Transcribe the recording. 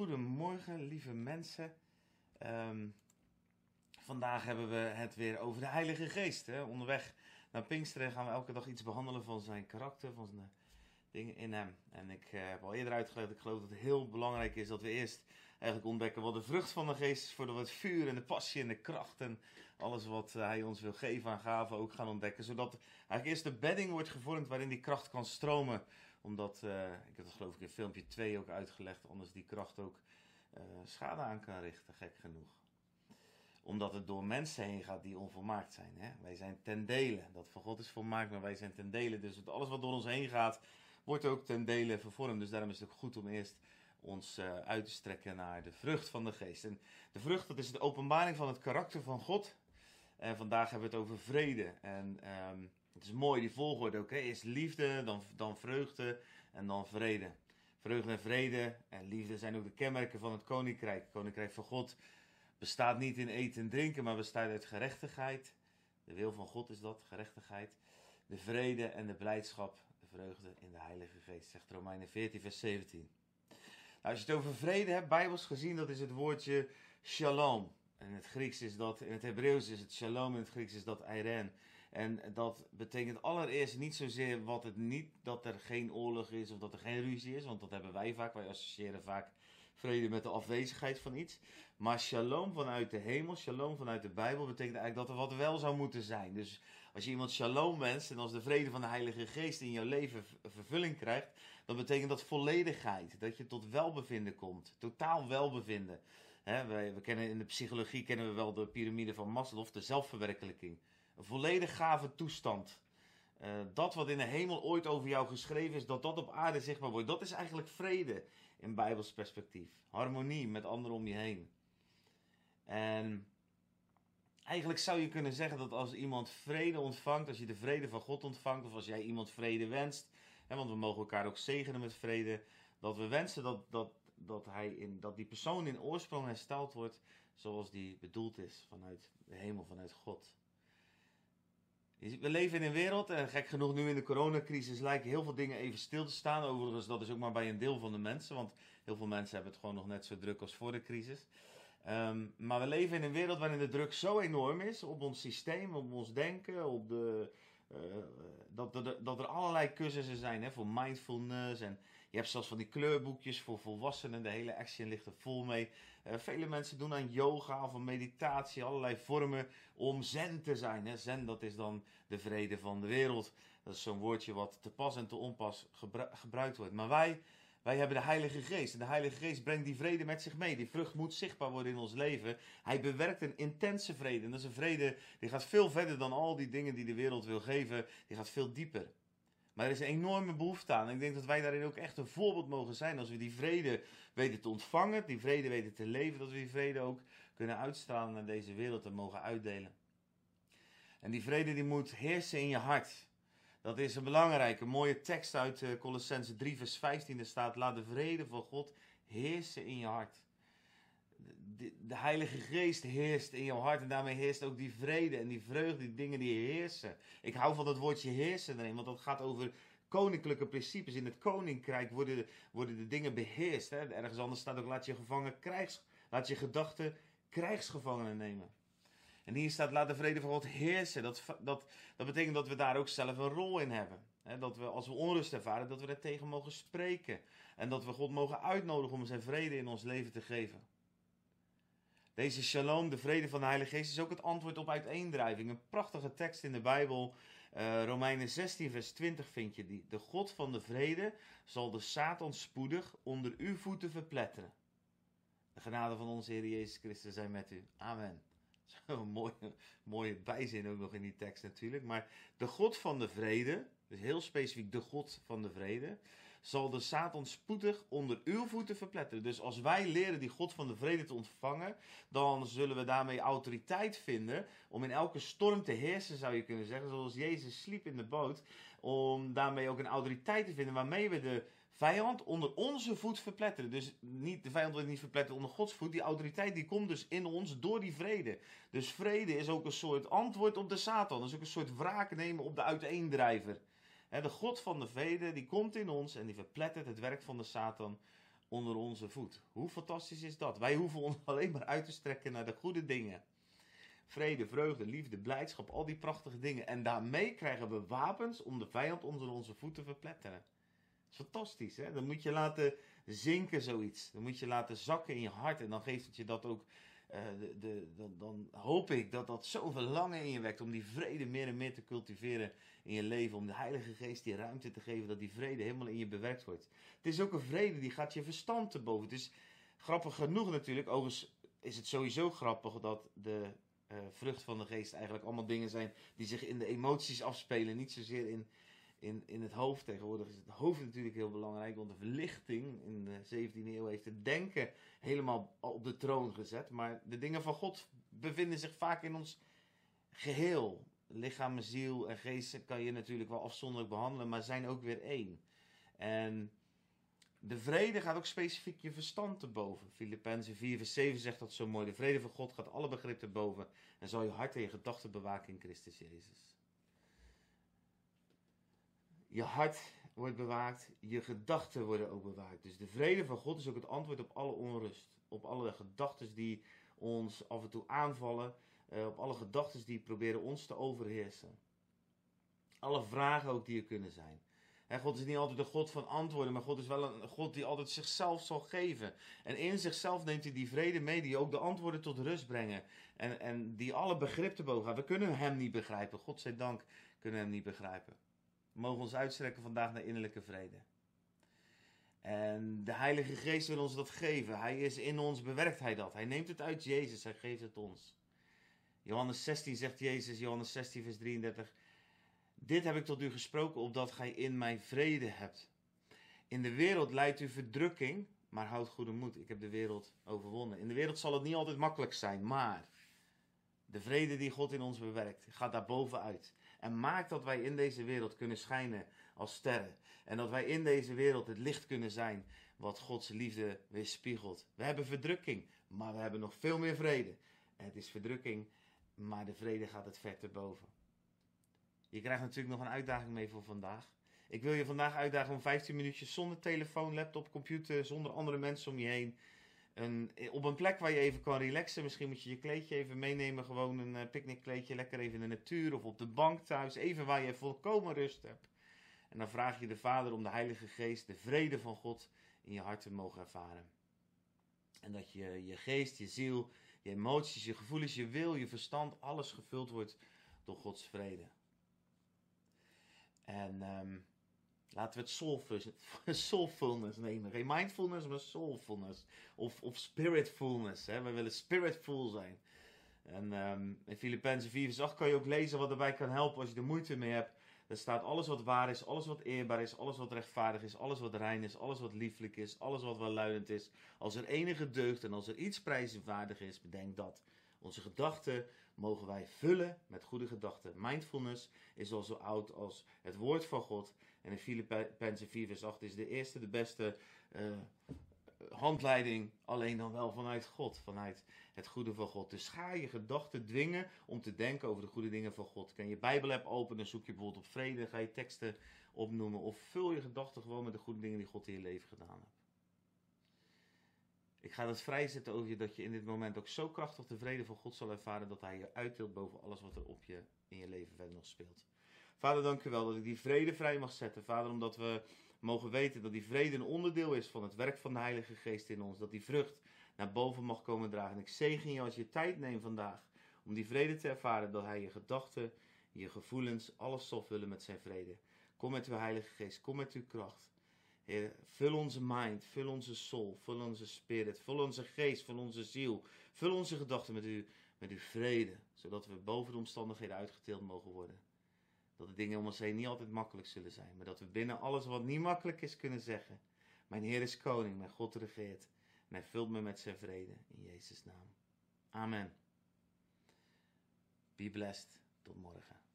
Goedemorgen, lieve mensen. Ehm, vandaag hebben we het weer over de Heilige Geest. Hè? Onderweg naar Pinksteren gaan we elke dag iets behandelen van zijn karakter, van zijn dingen in hem. En ik eh, heb al eerder uitgelegd, ik geloof dat het heel belangrijk is dat we eerst eigenlijk ontdekken wat de vrucht van de geest is, voordat we het vuur en de passie en de kracht en alles wat eh, hij ons wil geven aan gaven ook gaan ontdekken. Zodat eigenlijk eerst de bedding wordt gevormd waarin die kracht kan stromen omdat, uh, ik heb dat geloof ik in filmpje 2 ook uitgelegd, anders die kracht ook uh, schade aan kan richten, gek genoeg. Omdat het door mensen heen gaat die onvolmaakt zijn. Hè? Wij zijn ten dele. Dat van God is volmaakt, maar wij zijn ten dele. Dus alles wat door ons heen gaat, wordt ook ten dele vervormd. Dus daarom is het ook goed om eerst ons uh, uit te strekken naar de vrucht van de geest. En de vrucht, dat is de openbaring van het karakter van God. En vandaag hebben we het over vrede. En um, het is mooi, die volgorde ook. Hè? Eerst liefde, dan, dan vreugde en dan vrede. Vreugde en vrede en liefde zijn ook de kenmerken van het koninkrijk. Het koninkrijk van God bestaat niet in eten en drinken, maar bestaat uit gerechtigheid. De wil van God is dat, gerechtigheid. De vrede en de blijdschap, de vreugde in de Heilige Geest, zegt Romeinen 14, vers 17. Nou, als je het over vrede hebt, bijbels gezien, dat is het woordje shalom. In het Grieks is dat, in het Hebreeuws is het shalom, in het Grieks is dat eiren. En dat betekent allereerst niet zozeer wat het niet, dat er geen oorlog is of dat er geen ruzie is, want dat hebben wij vaak. Wij associëren vaak vrede met de afwezigheid van iets. Maar shalom vanuit de hemel, shalom vanuit de Bijbel, betekent eigenlijk dat er wat wel zou moeten zijn. Dus als je iemand shalom wenst en als de vrede van de Heilige Geest in jouw leven vervulling krijgt, dan betekent dat volledigheid. Dat je tot welbevinden komt, totaal welbevinden. We kennen in de psychologie kennen we wel de piramide van Maslow, de zelfverwerkelijking. Volledig gave toestand. Uh, dat wat in de hemel ooit over jou geschreven is, dat dat op aarde zichtbaar wordt. Dat is eigenlijk vrede in Bijbels perspectief. Harmonie met anderen om je heen. En eigenlijk zou je kunnen zeggen dat als iemand vrede ontvangt, als je de vrede van God ontvangt, of als jij iemand vrede wenst, hè, want we mogen elkaar ook zegenen met vrede, dat we wensen dat, dat, dat, hij in, dat die persoon in oorsprong hersteld wordt zoals die bedoeld is vanuit de hemel, vanuit God. We leven in een wereld, en gek genoeg nu in de coronacrisis lijken heel veel dingen even stil te staan. Overigens, dat is ook maar bij een deel van de mensen, want heel veel mensen hebben het gewoon nog net zo druk als voor de crisis. Um, maar we leven in een wereld waarin de druk zo enorm is op ons systeem, op ons denken, op de, uh, dat, dat, dat, er allerlei cursussen zijn hè, voor mindfulness. En je hebt zelfs van die kleurboekjes voor volwassenen. De hele Action ligt er vol mee. Uh, vele mensen doen aan yoga of meditatie, allerlei vormen om zen te zijn. Hè. Zen, dat is dan de vrede van de wereld. Dat is zo'n woordje wat te pas en te onpas gebru gebruikt wordt. Maar wij, wij hebben de Heilige Geest. En de Heilige Geest brengt die vrede met zich mee. Die vrucht moet zichtbaar worden in ons leven. Hij bewerkt een intense vrede. En dat is een vrede die gaat veel verder dan al die dingen die de wereld wil geven. Die gaat veel dieper. Maar er is een enorme behoefte aan. En ik denk dat wij daarin ook echt een voorbeeld mogen zijn. Als we die vrede weten te ontvangen, die vrede weten te leven, dat we die vrede ook kunnen uitstralen naar deze wereld en mogen uitdelen. En die vrede die moet heersen in je hart. Dat is een belangrijke, mooie tekst uit uh, Colossense 3 vers 15. Er staat, laat de vrede van God heersen in je hart. De, de, Heilige Geest heerst in jouw hart en daarmee heerst ook die vrede en die vreugde, die dingen die heersen. Ik hou van dat woordje heersen erin, want dat gaat over koninklijke principes. In het koninkrijk worden, worden de dingen beheerst. Hè? Ergens anders staat ook, laat je gevangen krijgs, laat je gedachten krijgsgevangenen nemen. En hier staat, laat de vrede van God heersen. Dat, dat, dat betekent dat we daar ook zelf een rol in hebben. dat we als we onrust ervaren, dat we er tegen mogen spreken. En dat we God mogen uitnodigen om zijn vrede in ons leven te geven. Deze shalom, de vrede van de Heilige Geest, is ook het antwoord op uiteendrijving. Een prachtige tekst in de Bijbel. Uh, Romeinen 16, vers 20 vind je die. De God van de vrede zal de Satan spoedig onder uw voeten verpletteren. De genade van onze Heer Jezus Christus zijn met u. Amen. Zo'n mooie, mooie bijzin ook nog in die tekst natuurlijk. Maar de God van de vrede, dus heel specifiek de God van de vrede, zal de Satan spoedig onder uw voeten verpletteren. Dus als wij leren die God van de vrede te ontvangen, dan zullen we daarmee autoriteit vinden om in elke storm te heersen, zou je kunnen zeggen. Zoals Jezus sliep in de boot, om daarmee ook een autoriteit te vinden waarmee we de vijand onder onze voet verpletteren. Dus niet, de vijand wordt niet verpletteren onder Gods voet. Die autoriteit die komt dus in ons door die vrede. Dus vrede is ook een soort antwoord op de Satan. Dat is ook een soort wraak nemen op de uiteendrijver. de God van de vrede die komt in ons en die verplettert het werk van de Satan onder onze voet. Hoe fantastisch is dat? Wij hoeven ons alleen maar uit te strekken naar de goede dingen. Vrede, vreugde, liefde, blijdschap, al die prachtige dingen. En daarmee krijgen we wapens om de vijand onder onze voet te verpletteren. Fantastisch, hè? Dan moet je laten zinken zoiets. Dan moet je laten zakken in je hart. En dan geeft het je dat ook uh, de, dan, dan, hoop ik dat dat zoveel lange in je wekt om die vrede meer en meer te cultiveren in je leven. Om de Heilige Geest die ruimte te geven dat die vrede helemaal in je bewerkt wordt. Het is ook een vrede die gaat je verstand te boven. Het is grappig genoeg natuurlijk. Overigens is het sowieso grappig dat de uh, vrucht van de geest eigenlijk allemaal dingen zijn die zich in de emoties afspelen. Niet zozeer in, in, in het hoofd. Tegenwoordig is het hoofd natuurlijk heel belangrijk, want de verlichting in de 17e eeuw heeft het denken helemaal op de troon gezet. Maar de dingen van God bevinden zich vaak in ons geheel. Lichaam, ziel en geest kan je natuurlijk wel afzonderlijk behandelen, maar zijn ook weer één. En de vrede gaat ook specifiek je verstand te boven. Filippenzen 4 vers 7 zegt dat zo mooi. De vrede van God gaat alle begrip te boven en zal je hart en je gedachten bewaken in Christus Jezus. Je hart wordt bewaakt, je gedachten worden ook bewaakt. Dus de vrede van God is ook het antwoord op alle onrust. Op alle gedachten die ons af en toe aanvallen. Uh, op alle gedachten die proberen ons te overheersen. Alle vragen ook die er kunnen zijn. God is niet altijd de God van antwoorden, maar God is wel een God die altijd zichzelf zal geven. En in zichzelf neemt hij die vrede mee, die ook de antwoorden tot rust brengen. En, en die alle begrip te boven gaan. We kunnen hem niet begrijpen. God zij dank kunnen hem niet begrijpen. We ons uitstrekken vandaag naar innerlijke vrede. En de Heilige Geest wil ons dat geven. Hij is in ons, bewerkt hij dat. Hij neemt het uit Jezus, hij geeft het ons. Johannes 16 zegt Jezus, Johannes 16 vers 33. Dit heb ik tot u gesproken, opdat gij in mij vrede hebt. In de wereld leidt u verdrukking, maar houd goede moed. Ik heb de wereld overwonnen. In de wereld zal het niet altijd makkelijk zijn, maar de vrede die God in ons bewerkt, gaat daar bovenuit. En maakt dat wij in deze wereld kunnen schijnen als sterren. En dat wij in deze wereld het licht kunnen zijn wat Gods liefde weerspiegelt. We hebben verdrukking, maar we hebben nog veel meer vrede. Het is verdrukking, maar de vrede gaat het ver te boven. Je krijgt natuurlijk nog een uitdaging mee voor vandaag. Ik wil je vandaag uitdagen om 15 minuutjes zonder telefoon, laptop, computer, zonder andere mensen om je heen een, op een plek waar je even kan relaxen. Misschien moet je je kleedje even meenemen. Gewoon een uh, picknickkleedje. Lekker even in de natuur of op de bank thuis. Even waar je volkomen rust hebt. En dan vraag je de Vader om de Heilige Geest, de vrede van God in je hart te mogen ervaren. En dat je, je geest, je ziel, je emoties, je gevoelens, je wil, je verstand, alles gevuld wordt door Gods vrede. En um, Laten we het soulfulness, soulfulness nemen. Geen mindfulness, maar soulfulness. Of, of spiritfulness. Hè? We willen spiritful zijn. En um, in Filippenzen 4 vers 8 kan je ook lezen wat erbij kan helpen als je er moeite mee hebt. Er staat alles wat waar is, alles wat eerbaar is, alles wat rechtvaardig is, alles wat rein is, alles wat lieflijk is, alles wat welluidend is. Als er enige deugd en als er iets prijzenwaardig is, bedenk dat. Onze gedachten mogen wij vullen met goede gedachten. Mindfulness is al zo oud als het woord van God. En in Filippenzen 4 vers 8 is de eerste, de beste uh, handleiding. Alleen dan wel vanuit God, vanuit het goede van God. Dus ga je gedachten dwingen om te denken over de goede dingen van God. Kan je Bijbel-app openen, zoek je bijvoorbeeld op vrede, ga je teksten opnoemen. Of vul je gedachten gewoon met de goede dingen die God in je leven gedaan heeft. Ik ga het vrijzetten over je dat je in dit moment ook zo krachtig de vrede van God zal ervaren dat Hij je uitdeelt boven alles wat er op je in je leven verder nog speelt. Vader, dank u wel dat ik die vrede vrij mag zetten. Vader, omdat we mogen weten dat die vrede een onderdeel is van het werk van de Heilige Geest in ons. Dat die vrucht naar boven mag komen dragen. En ik zegen je als je tijd neemt vandaag om die vrede te ervaren. Dat Hij je gedachten, je gevoelens, alles zal vullen met zijn vrede. Kom met uw Heilige Geest, kom met uw kracht. Heer, vul onze mind, vul onze soul, vul onze spirit, vul onze geest, vul onze ziel. Vul onze gedachten met, u, met uw vrede, zodat we boven de omstandigheden uitgeteeld mogen worden. Dat de dingen om ons heen niet altijd makkelijk zullen zijn, maar dat we binnen alles wat niet makkelijk is kunnen zeggen. Mijn Heer is koning, mijn God regeert en hij vult me met zijn vrede. In Jezus' naam. Amen. Be blessed. Tot morgen.